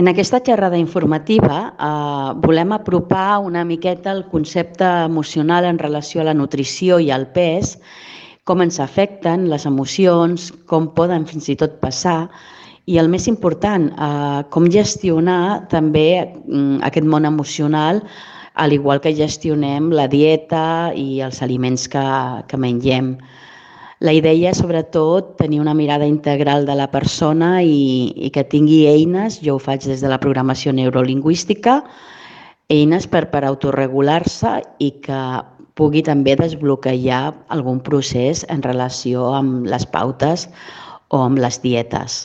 En aquesta xerrada informativa eh, volem apropar una miqueta el concepte emocional en relació a la nutrició i al pes, com ens afecten les emocions, com poden fins i tot passar i el més important, eh, com gestionar també mm, aquest món emocional al igual que gestionem la dieta i els aliments que, que mengem. La idea és, sobretot, tenir una mirada integral de la persona i, i que tingui eines, jo ho faig des de la programació neurolingüística, eines per, per autorregular-se i que pugui també desbloquejar algun procés en relació amb les pautes o amb les dietes.